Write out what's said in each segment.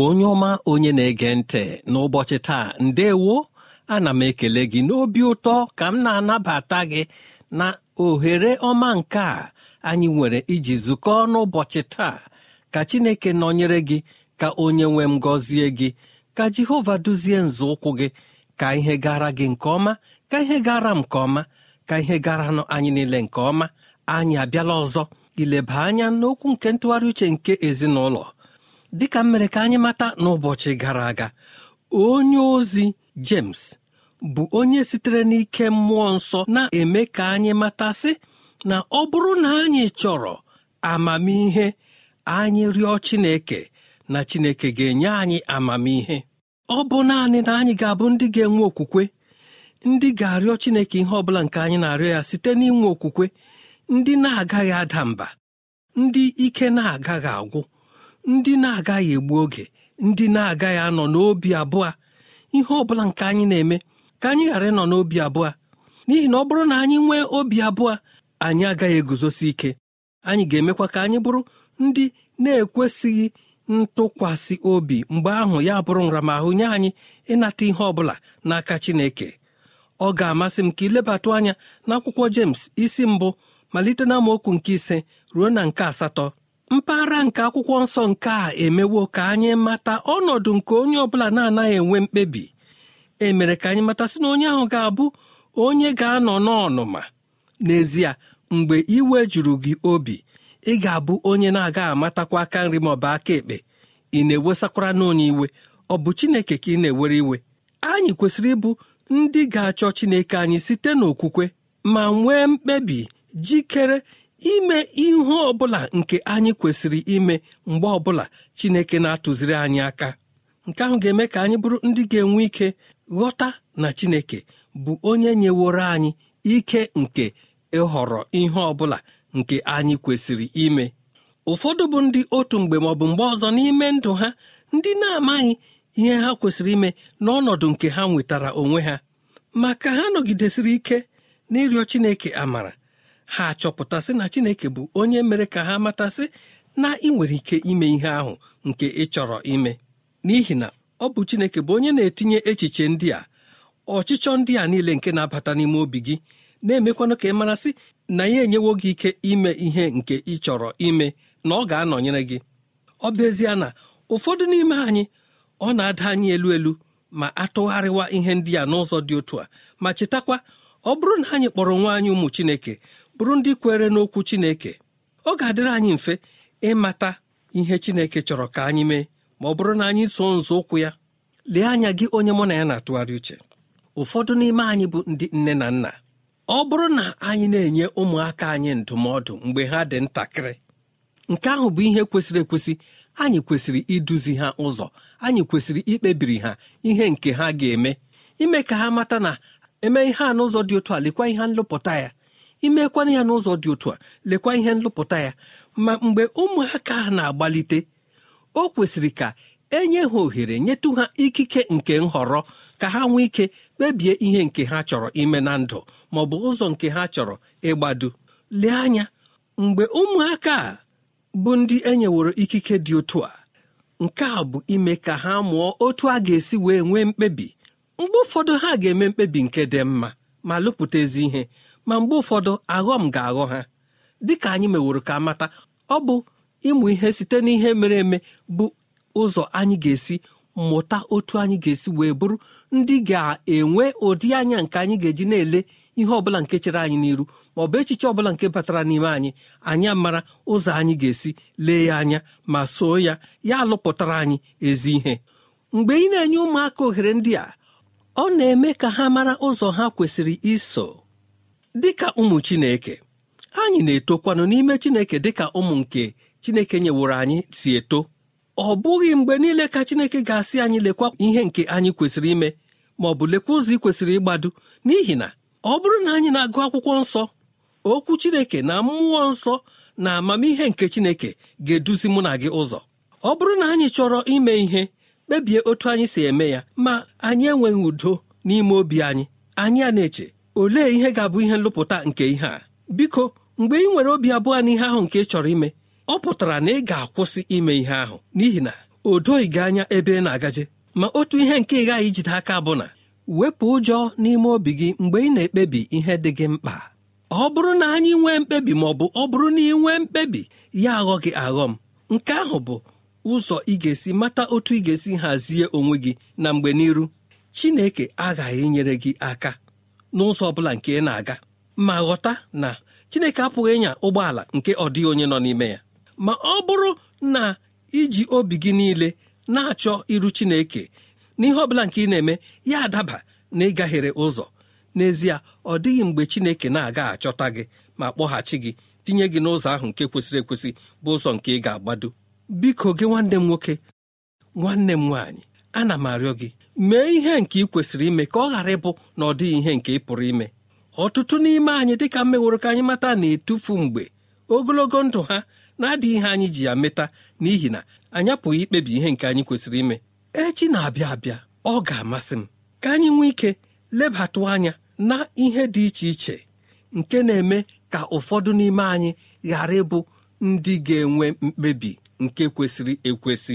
Igbo onye ọma onye na-ege ntị n'ụbọchị taa ndewo ana m ekele gị n'obi ụtọ ka m na-anabata gị na ohere ọma nke a anyị nwere iji zukọ n'ụbọchị taa. Ka chineke nọnyere gị ka onye nwe m gọzie gị ka jehova duzie nzọụkwụ gị ka ihe gara gị nke ọma ka ihe gara m nke ọma ka ihe gara anyị niile nke ọma. Anyị abịala ọzọ ileba anya n'okwu nke ntụgharị uche nke ezinụlọ. Dịka m mere ka anyị mata n'ụbọchị gara aga onye ozi James bụ onye sitere n'ike mmụọ nsọ na-eme ka anyị matasị na ọ bụrụ na anyị chọrọ amamihe anyị rịọ Chineke na Chineke ga-enye anyị amamihe. Ọ bụ naanị na anyị ga-abụ ndị ga-enwe okwukwe ndị ga-arịọ Chineke ihe ọ bụla nke anyị na-arịọ ya site n'inwe okwukwe ndị na-agaghị ada mba ndị ike na-agaghị agwụ. Ndị na-agaghị egbu oge ndị na-agaghị anọ n'obi abụọ ihe ọ bụla nke anyị na-eme ka anyị ghara ịnọ n'obi abụọ. N'ihi na ọ bụrụ na anyị nwee obi abụọ anyị agaghị eguzosi ike. Anyị ga-emekwa ka anyị bụrụ ndị na-ekwesịghị ntụkwasị obi mgbe ahụ ya bụrụ nramahụ nye anyị ịnata ihe ọ bụla n'aka Chineke. Ọ ga-amasị m ka ilebatụ anya n'akwụkwọ James isi mbụ malite na amaokwu nke ise ruo na nke asatọ. Mpaghara nke akwụkwọ nsọ nke a emewo ka anyị mata ọnọdụ nke onye ọbụla na-anaghị enwe mkpebi. E mere ka anyị mata sị na onye ahụ ga-abụ onye ga-anọ n'ọnụma. N'ezie mgbe iwe juru gị obi ị ga-abụ onye na-aga amatakwa aka nri ma ọ bụ aka ekpe. Ị na-ewesakwara n'onye iwe ọ bụ Chineke ka ị na-ewere iwe. Anyị kwesịrị ịbụ ndị ga-achọ Chineke anyị site n'okwukwe ma nwee mkpebi jikere ime ihe ọbụla nke anyị kwesịrị ime mgbe ọbụla Chineke na-atụziri anyị aka. Nke ahụ ga-eme ka anyị bụrụ ndị ga-enwe ike ghọta na Chineke bụ onye nyeworo anyị ike nke ịhọrọ ihe ọbụla nke anyị kwesịrị ime. Ụfọdụ bụ ndị otu mgbe maọbụ mgbe ọzọ n'ime ndụ ha ndị na-amaghị ihe ha kwesịrị ime n'ọnọdụ nke ha nwetara onwe ha. Ma ka ha nọgidesịrị ike n'ịrịọ Chineke amara ha achọpụtasị na Chineke bụ onye mere ka ha matasị na ị nwere ike ime ihe ahụ nke ị chọrọ ime. N'ihi na ọ bụ Chineke bụ onye na-etinye echiche ndị a. Ọchịchọ ndị a niile nke na-abata n'ime obi gị na-emekwanụ ka ị marasị na ya enyewo gị ike ime ihe nke ị chọrọ ime na ọ ga-anọnyere gị. Ọ bụ na ụfọdụ n'ime anyị ọ na-ada anyị elu elu ma atụgharịwa ihe ndị a n'ụzọ dị otu a ma chetakwa ọ bụrụ na anyị kpọrọ nwa anyị ụmụ Chineke bụrụ ndị kwere n'okwu Chineke ọ ga-adịrị anyị mfe ịmata ihe Chineke chọrọ ka anyị mee ma ọ bụrụ na anyị so nzọụkwụ ya lee anya gị onye mụ na ya na-atụgharị uche. Ụfọdụ n'ime anyị bụ ndị nne na nna. Ọ bụrụ na anyị na-enye ụmụaka anyị ndụmọdụ mgbe ha dị ntakịrị nke ahụ bụ ihe kwesịrị ekwesị anyị kwesịrị iduzi ha ụzọ anyị kwesịrị ikpebiri ha ihe nke ha ga-eme ime ka ha mata na eme ihe a n'ụzọ dị otu a lekwa ihe nlụpụta ya. Imekwana ya n'ụzọ dị otu a lekwa ihe nlụpụta ya. Ma mgbe ụmụaka na-agbalite o kwesịrị ka enye ha ohere nyetụ ha ikike nke nhọrọ ka ha nwee ike kpebie ihe nke ha chọrọ ime na ndụ ma ọ bụ ụzọ nke ha chọrọ ịgbado. Lee anya mgbe ụmụaka bụ ndị enyeworo ikike dị otu a nke a bụ ime ka ha mụọ otu a ga-esi wee nwee mkpebi. Mgbe ụfọdụ ha ga-eme mkpebi nke dị mma ma lụpụta ezi ihe. Ma mgbe ụfọdụ aghọm ga-aghọ ha. Dịka anyị meworo ka mata ọ bụ ịmụ ihe site n'ihe mere eme bụ ụzọ anyị ga-esi mụta otu anyị ga-esi wee bụrụ ndị ga-enwe ụdị anya nke anyị ga-eji na-ele ihe ọbụla nke chere anyị n'iru ma ọ bụ echiche ọbụla nke batara n'ime anyị. Anya mara ụzọ anyị ga-esi lee ya anya ma soo ya ya alụpụtara anyị ezi ihe. Mgbe ị na-enye ụmụaka ohere ndị a ọ na-eme ka ha mara ụzọ ha kwesịrị iso. Dịka ụmụ Chineke anyị na-etokwanụ n'ime Chineke dịka ụmụ nke Chineke nyeworo anyị si eto. Ọ bụghị mgbe niile ka Chineke ga-asị anyị lekwa ihe nke anyị kwesịrị ime ma ọ bụ lekwa ụzọ ị kwesịrị ịgbado. N'ihi na ọ bụrụ na anyị na-agụ akwụkwọ nsọ okwu Chineke na mmụọ nsọ na amamihe nke Chineke ga-eduzi mụ na gị ụzọ. Ọ bụrụ na anyị chọrọ ime ihe kpebie otu anyị si eme ya ma anyị enweghị udo n'ime obi anyị. Anyị a na-eche olee ihe ga-abụ ihe nlụpụta nke ihe a? Biko mgbe ị nwere obi abụọ n'ihe ahụ nke ị chọrọ ime ọ pụtara na ị ga-akwụsị ime ihe ahụ. N'ihi na o doghị gị anya ebe ị na-agaje. Ma otu ihe nke ị gaghị ijide aka bụ na wepụ ụjọ n'ime obi gị mgbe ị na-ekpebi ihe dị gị mkpa. Ọ bụrụ na anyị nwee mkpebi ma ọ bụ ọ bụrụ na ị nwee mkpebi ya aghọ gị aghọ m nke ahụ bụ ụzọ ị ga-esi mata otu ị ga-esi hazie onwe gị na mgbe n'iru. Chineke aghaghị inyere gị aka. N'ụzọ ọ bụla nke ị na-aga ma ghọta na Chineke apụghị ịnya ụgbọala nke ọ dịghị onye nọ n'ime ya. Ma ọ bụrụ na iji obi gị niile na-achọ iru Chineke n'ihe ọ bụla nke ị na-eme ya adaba na ịgaghere ụzọ. N'ezie ọ dịghị mgbe Chineke na-aga achọta gị ma kpọghachi gị tinye gị n'ụzọ ahụ nke kwesịrị ekwesị bụ ụzọ nke ị ga-agbado. Biko gị nwanne m nwoke nwanne m nwaanyị ana m arịọ gị mee ihe nke ị kwesịrị ime ka ọ ghara ịbụ na ọ dịghị ihe nke ị pụrụ ime. Ọtụtụ n'ime anyị dịka mmeworo ka anyị mata na-etufu mgbe ogologo ndụ ha na-adịghị ihe anyị ji ya meta n'ihi na anyị apụghị ikpebi ihe nke anyị kwesịrị ime. Echi na-abịa abịa ọ ga-amasị m. Ka anyị nwee ike lebatụ anya na ihe dị iche iche nke na-eme ka ụfọdụ n'ime anyị ghara ịbụ ndị ga-enwe mkpebi nke kwesịrị ekwesị.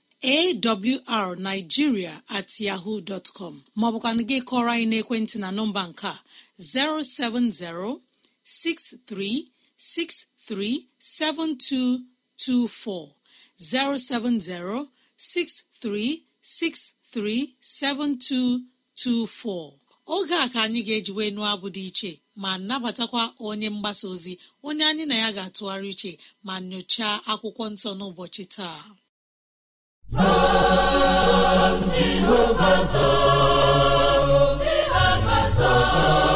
Awrnigeria at yahoo dot com maọbụkwanụ gị kọrọ anyị n'ekwentị na nọmba nke a 070 6363 637224 07063637224 oge a ka anyị ga-ejiwe nụọ abụ dị iche ma nabatakwa onye mgbasa ozi onye anyị na ya ga-atụgharị iche ma nyochaa akwụkwọ nsọ n'ụbọchị taa. Jehova lekwu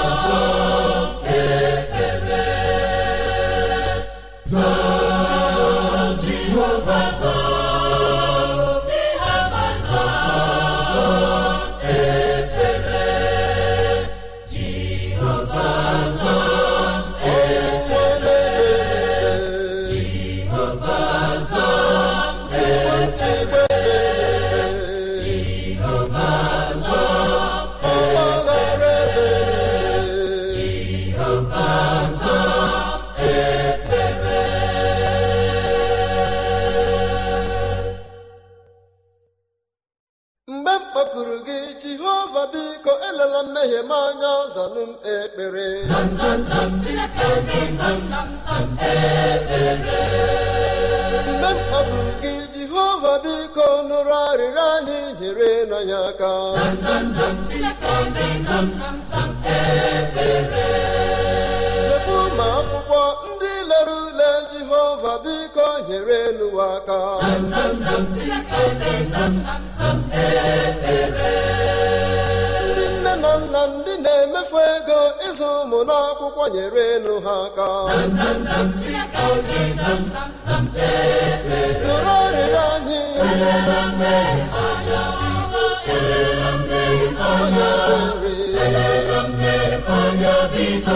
nyere n'ụwa aka ndị nne na nna ndị na-emefu ego ịzụ ụmụ n'akwụkwọ nyere nụ ha aka nụrụ arịrịọ anyị onye biko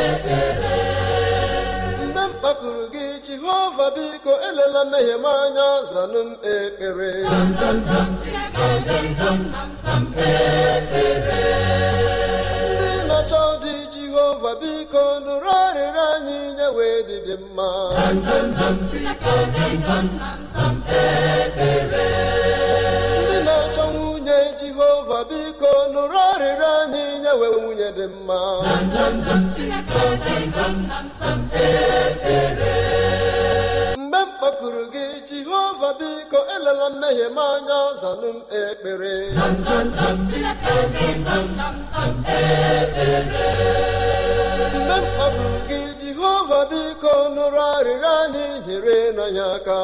jehova biko elela mmehie m anya zanụ m ekpere ndị na-achọ dị jehova biko nụrụ arịrịọ anyị nye wee dịdị mma ndị na-achọ nwunye jehova biko nụrụ arịrịọ anyị nye wee nwunye dị mma biko elela mmehie m anya zanụ m ekpere mgbe m kpọkuru gị jehova biko nụrụ arịrịọ anyị nyere n'anya aka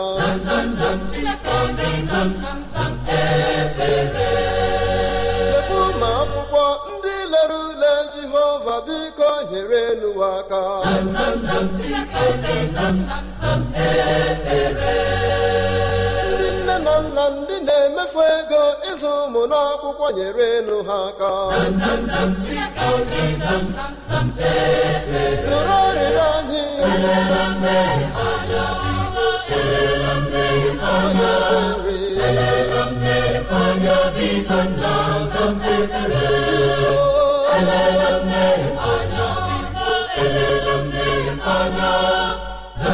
lekwu ma akwụkwọ ndị lere ule jehova biko nyere n'ụwa aka na-emefu ego ịzụ ụmụ n'akwụkwọ nyere nụ ha aka nụrụ arịrịọ anyị onye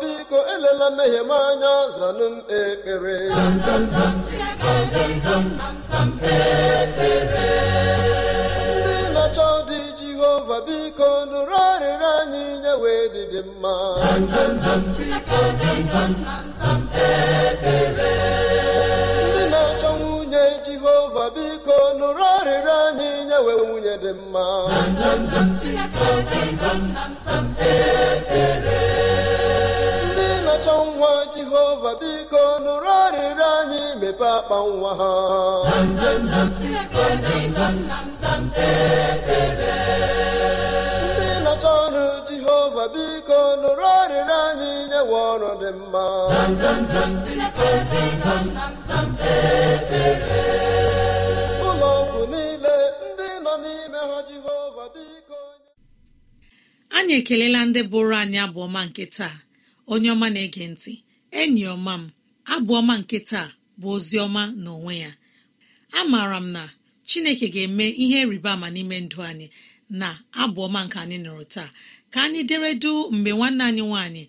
biko elela mmehie m anya zanụ m ekpere. Ndị na-achọ dị jehova biko nụrụ arịrịọ anyị nye wee dịdị mma. Ndị na-achọ nwunye jehova biko nụrụ arịrịọ anyị nye wee nwunye dị mma. Jehova biko nụrụ arịrịọ anyị mepe akpa nwa ha ndị na-achọ ọrụ jehova biko nụrụ arịrịọ anyị nyewe ọrụ dị mma ụlọ ọgwụ niile ndị nọ n'ime ha jehova biko anyị ekelela ndị bụrụ anyị abụọma nke taa onye ọma na-ege ntị enyi ọma m abụọma nke taa bụ ozi ọma n'onwe ya. Amaara m na chineke ga-eme ihe rịba ama n'ime ndụ anyị na abụọma nke anyị nụrụ taa. Ka anyị deredu mgbe nwanne anyị nwanyị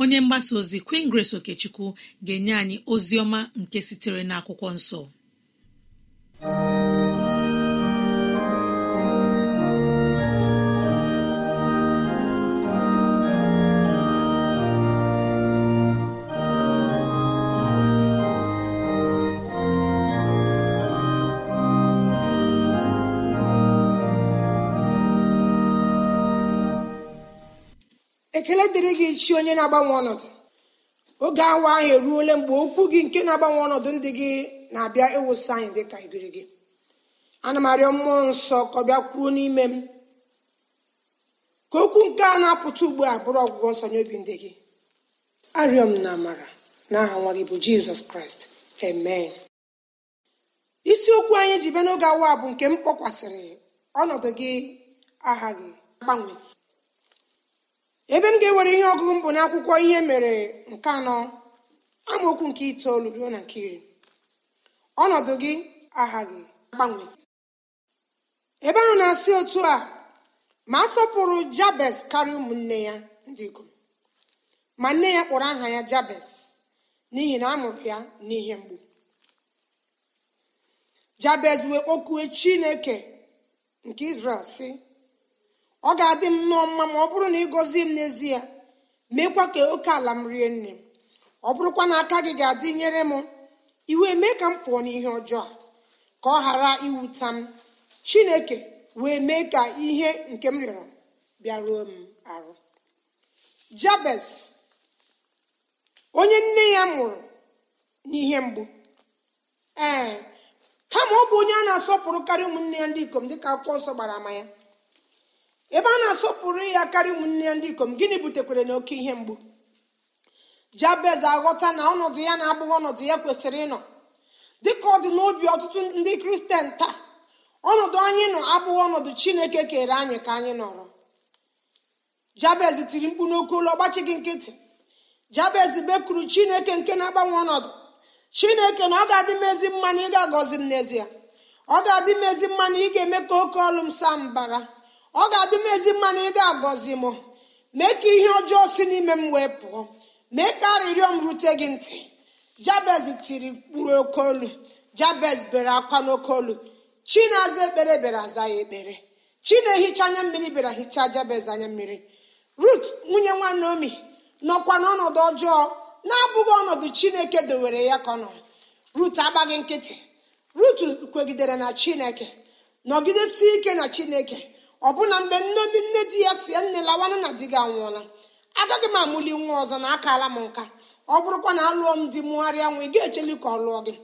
onye mgbasa ozi Queen Grace Okechukwu ga-enye anyị ozi ọma nke sitere n'akwụkwọ nsọ. Ekele dịrị gị chi onye na-agbanwe ọnọdụ. Oge awa ahụ eruole mgbe okwu gị nke na-agbanwe ọnọdụ ndị gị na-abịa ịwụsị anyị dị ka ibiri gị ana m arịọ mmụọ nsọ ka ọ bịa kwuo n'ime m. Ka okwu nke a na-apụta ugbu a bụrụ ọgwụgwọ nsọ nye obi ndị gị. Arịọ m na amara na aha nwa gị bụ jizọs kraịst. Amen. Isiokwu anyị ji bịa n'oge awa bụ nke m kpọkwasịrị ọnọdụ gị aghaghị agbanwe ebe m ga-ewere ihe ọgụgụ mbụ n'akwụkwọ ihe mere nke anọ amaokwu nke itoolu ruo na nke iri. Ọnọdụ gị aghaghị agbanwe ebe ahụ na-asị otu a ma a sọpụrụ jabez karịa ụmụnne ya ndị ikom. Ma nne ya kpọrọ aha ya jabez n'ihi na a mụrụ ya n'ihe mgbu. Jabez wee kpọkue chineke nke israel sị ọ ga-adị m nnọọ mma ma ọ bụrụ na ị gọzie m n'ezie meekwa ka oke ala m rie nne m ọ bụrụkwa na aka gị ga-adị nyere m iwe mee ka m pụọ n'ihe ọjọọ ka ọ ghara iwuta m. Chineke wee mee ka ihe nke m rịọrọ bịaruo m arụ. Jabes onye nne ya mụrụ n'ihe mgbu. Ee kama ọ bụ onye a na-asọpụrụ karịa ụmụnne ya ndị ikom dịka akwụkwọ nsọ gbara ama ya. Ebe a na-asọpụrụ ya karịa ụmụnne ya ndị ikom gịnị butekwere na oke ihe mgbu? Jabez aghọta na ọnọdụ ya na-abụghị ọnọdụ ya kwesịrị ịnọ. Dịka ọ dị n'obi ọtụtụ ndị kristian taa ọnọdụ anyị nọ abụghị ọnọdụ chineke kere anyị ka anyị nọrọ. Jabez tiri mkpu n'oke ụlọ ọgbachi gị nkịtị. Jabez bekuru chineke nke na-agbanwe ọnọdụ. Chineke na ọ ga-adị m ezi mma ga-agọzi m n'ezie. Ọ ga-adị m ezi ị ga-eme ka oke ọlụ m saa mbara. Ọ ga-adị m ezi mma na ị ga-agọzi m. Mee ka ihe ọjọọ si n'ime m wee pụọ. Mee ka arịrịọ m rute gị ntị. Jabez tiri mkpụrụ oke olu. Jabez bere akwa n'oke olu. Chi na-aza ekpere bịara aza ya ekpere. Chi na-ehicha anya mmiri bịara hichaa jabez anya mmiri. Rut nwunye nwa naomi nọkwa n'ọnọdụ ọjọọ. Na-abụghị ọnọdụ chineke dowere ya ka ọ rut agbaghị nkịtị. Rut kwegidere na chineke. Nọgidesi ike na chineke. Ọbụna mgbe nne nne di ya si nne lawana na di gị anwụọla. Agaghị m amụli nwa ọzọ na akala m nka. Ọ bụrụkwa na alụọ m di mụgharịa nwa ị ga-echeli ka ọ lụọ gị.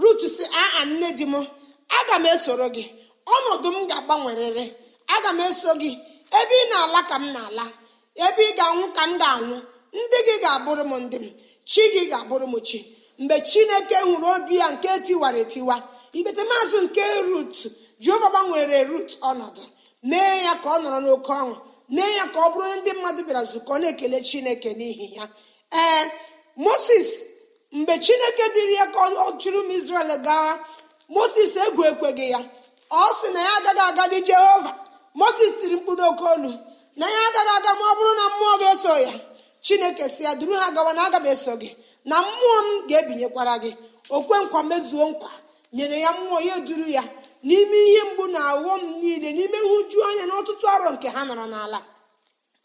Rut si aa nne di m aga m esoro gị. Ọnọdụ m ga-agbanwerịrị. Aga m eso gị. Ebe ị na-ala ka m na-ala. Ebe ị ga-anwụ ka m ga-anwụ. Ndị gị ga-abụrụ m ndị m. Chi gị ga-abụrụ m chi. Mgbe chineke hụrụ obi ya nke tiwara etiwa ikpete maazị nke rut jehova gbanwere rut ọnọdụ. Mee ya ka ọ nọrọ n'oke ọṅụ. Mee ya ka ọ bụrụ ndị mmadụ bịara zukọ na-ekele chineke n'ihi ya. Ee moses mgbe chineke dịrị ya ka ọ chụrụ m israel gawa moses egwu ekweghị ya. Ọ sị na ya agaghị aga dị jehova. Moses tiri mkpụrụ oke olu na ya agaghị aga ma ọ bụrụ na mmụọ ga-eso ya. Chineke si ya duru ha gawa na aga m eso gị na mmụọ m ga-ebinyekwara gị. Okwe nkwa mezuo nkwa nyere ya mmụọ ya duru ya. N'ime ihe mgbu na ọghọm niile n'ime nhụju anya na ọtụtụ arọ nke ha nọrọ n'ala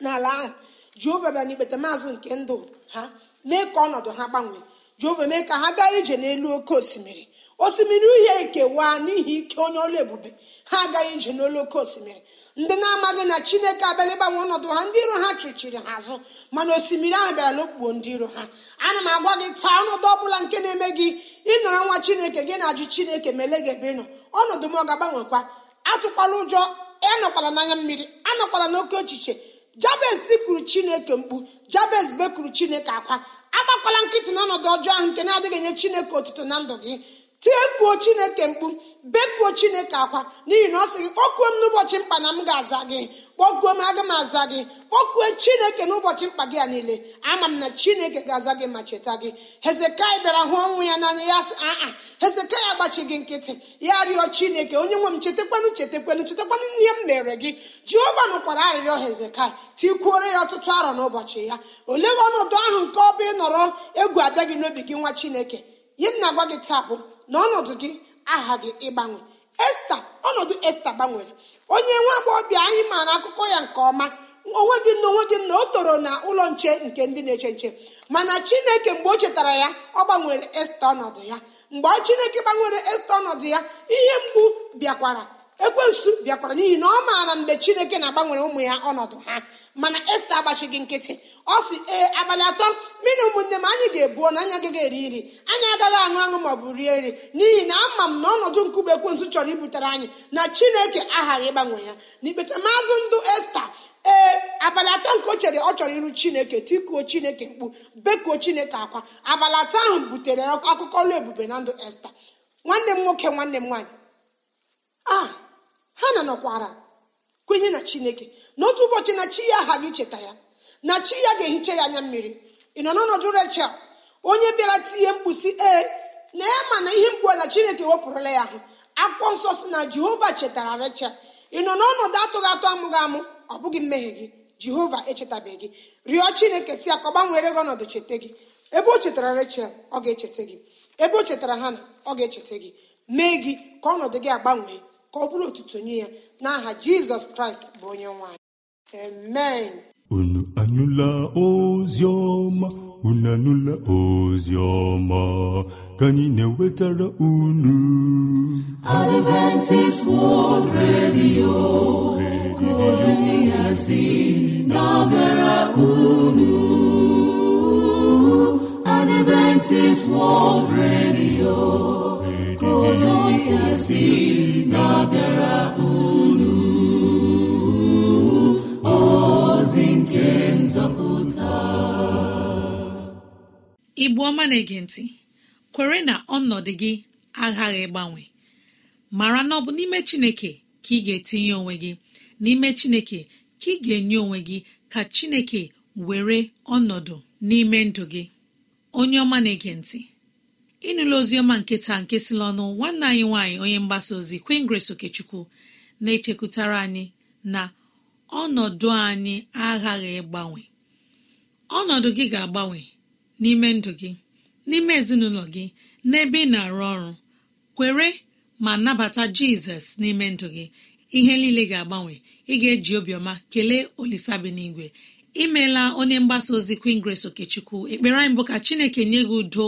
n'ala ahụ jehova bịara n'ikpete maazụ nke ndụ ha mee ka ọnọdụ ha gbanwee. Jehova mee ka ha gaa ije n'elu oke osimiri. Osimiri uhie ekewaa n'ihi ike onye ọlụ ebube. Ha agaghị ije n'olu oke osimiri. Ndị na-amaghị na chineke abịala ịgbanwe ọnọdụ ha ndị iro ha chụchiri ha azụ mana osimiri ahụ bịara lokpuo ndị iro ha. Ana m agwa gị taa ọnọdụ ọbụla nke na-eme gị ịnọrọ nwa chineke gị na-ajụ chineke ma ele gị ebe ị nọ. Ọnọdụ m ọ ga-agbanwekwa. Atụkwala ụjọ anọkwala n'anya mmiri anọkwala n'oke echiche. Jabez tikuru chineke mkpu jabez bekuru chineke akwa. Agbakwala nkịtị n'ọnọdụ ọjọọ ahụ nke na-adịghị enye chineke otuto na ndụ gị. Tiekuo chineke mkpu bekuo chineke akwa n'ihi na ọ sị gị kpọkuo m n'ụbọchị mkpa na m ga-aza gị. Kpọkuo m aga m aza gị. Kpọkuo chineke n'ụbọchị mkpa gị a niile. Ama m na chineke ga-aza gị ma cheta gị. Hezekai bịara hụ ọnwụ ya n'anya ya sị aa hezekai agbachi gị nkịtị. Ya rịọ chineke onye nwe m chetakwanụ chetakwanụ chetakwanụ ihe m mere gị. Jehova nụkwara arịrịọ hezekai tikwuore ya ọtụtụ arọ n'ụbọchị ya. Olee ọnọdụ ahụ nke ọ bụ ịnọrọ egwu abịa gị n'obi gị nwa chineke? Ihe m na-agwa gị taa bụ na ọnọdụ gị aghaghị ịgbanwe. Esta ọnọdụ esta gbanwere. Onye nwa agbọghọbịa anyị maara akụkọ ya nke ọma. Onwe gị na onwe gị na o toro na ụlọ nche nke ndị na-eche nche. Mana chineke mgbe o chetara ya ọ gbanwere esta ọnọdụ ya. Mgbe chineke gbanwere esta ọnọdụ ya ihe mgbu bịakwara. Ekwensu bịakwara n'ihi na ọ maara mgbe chineke na-agbanwere ụmụ ya ọnọdụ ha. Mana esta agbachighị nkịtị. Ọ si ee abalị atọ mmiri ụmụnne m anyị ga-ebuo na anyị agaghị eri nri. Anyị agaghị aṅụ aṅụ ma ọ bụ rie nri. N'ihi na ama m na ọnọdụ nkube ekwensu chọrọ ibutere anyị na chineke aghaghị ịgbanwe ya. N'ikpeta maazụ ndụ esta ee abalị atọ nke o chere ọ chọrọ iru chineke tikuo chineke mkpu bekuo chineke akwa. Abalị atọ ahụ butere akụkọ ọlụ ebube na ndụ esta. Nwanne m nwoke nwanne m nwaanyị. A ha na nọkwara kwenye na chineke. N'otu ụbọchị na chi ya aghaghị icheta ya na chi ya ga-ehicha ya anya mmiri. Ị nọ n'ọnọdụ rechel onye bịara tinye mkpusi ee na ya ma na ihe mgbu na chineke wepụrụla ya ahụ. Akwụkwọ nsọ si na jehova chetara rechel ị nọ n'ọnọdụ atụghị atụ amụghị amụ? Ọ bụghị mmehie gị. Jehova echetabeghị gị. Rịọ chineke si ya ka ọ gbanwere gị ọnọdụ cheta gị. Ebe o chetara rechel ọ ga-echeta gị. Ebe o chetara ha na ọ ga-echeta gị. Mee gị ka ọnọdụ gị agbanwee. Ka ọ bụrụ otuto nye ya n'aha jizọs kraịst bụ onye nwanyị amen. Unu anụla ozi ọma? Unu anụla ozi ọma? Ka anyị na-ewetara unu. Adventist World Radio ka ozi ya si na-abịara unu. Adventist World Radio. Igbu ọma na-ege ntị kwere na ọnọdụ gị aghaghị ịgbanwe. Mara na ọ bụ n'ime chineke ka ị ga-etinye onwe gị n'ime chineke ka ị ga-enye onwe gị ka chineke were ọnọdụ n'ime ndụ gị. Onye ọma na-ege ntị. Ị nụla ozi ọma nke taa nke si n'ọnụ nwanne anyị nwaanyị onye mgbasa ozi Grace Okechukwu na-echekwutara anyị na ọnọdụ anyị aghaghị ịgbanwe. Ọnọdụ gị ga-agbanwe n'ime ndụ gị n'ime ezinụlọ gị n'ebe ị na-arụ ọrụ. Kwere ma nabata jizọs n'ime ndụ gị. Ihe niile ga-agbanwe. Ị ga-eji obiọma kelee olisabi n'igwe imeela onye mgbasa ozi Grace Okechukwu. Ekpere anyị bụ ka chineke nye gị udo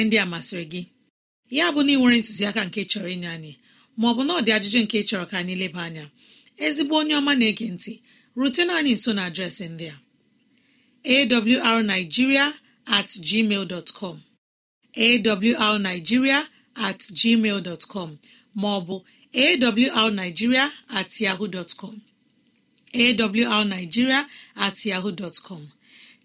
ihe ndị a masịrị gị? Ya bụ na ị nwere ntụziaka nke chọrọ inye anyị maọbụ na ọ ajụjụ nke chọrọ ka anyị leba anya ezigbo onye ọma na-ege ntị rutena anyị nso na adreesị ndị a. Awrnigeria at gmail dot com. Awrnigeria at gmail com maọbụ awrnigeria at yahoo com. Awrnigeria at yahoo com.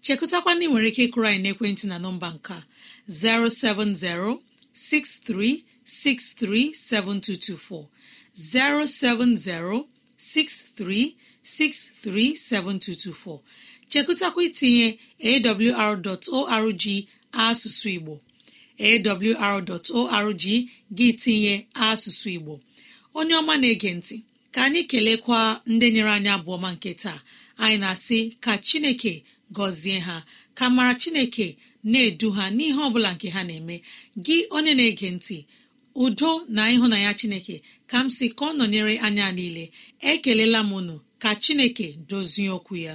Chekụtakwana ị nwere ike ịkụrụ anyị n'ekwentị na nọmba nke a 070 63637224 070 63637224 chekụtakwa itinye awr.org asụsụ igbo awr.org gị tinye asụsụ igbo. Onye ọma na-ege ntị ka anyị kelekwa ndị nyere anyị abụọ ma nke taa. Anyị na-asị ka chineke gọzie ha ka mara chineke na-edu ha n'ihe ọ bụla nke ha na-eme. Gị onye na-ege ntị udo na ịhụnanya chineke ka m si ka ọ nọnyere anya niile. Ekelela m unu ka chineke dozie okwu ya.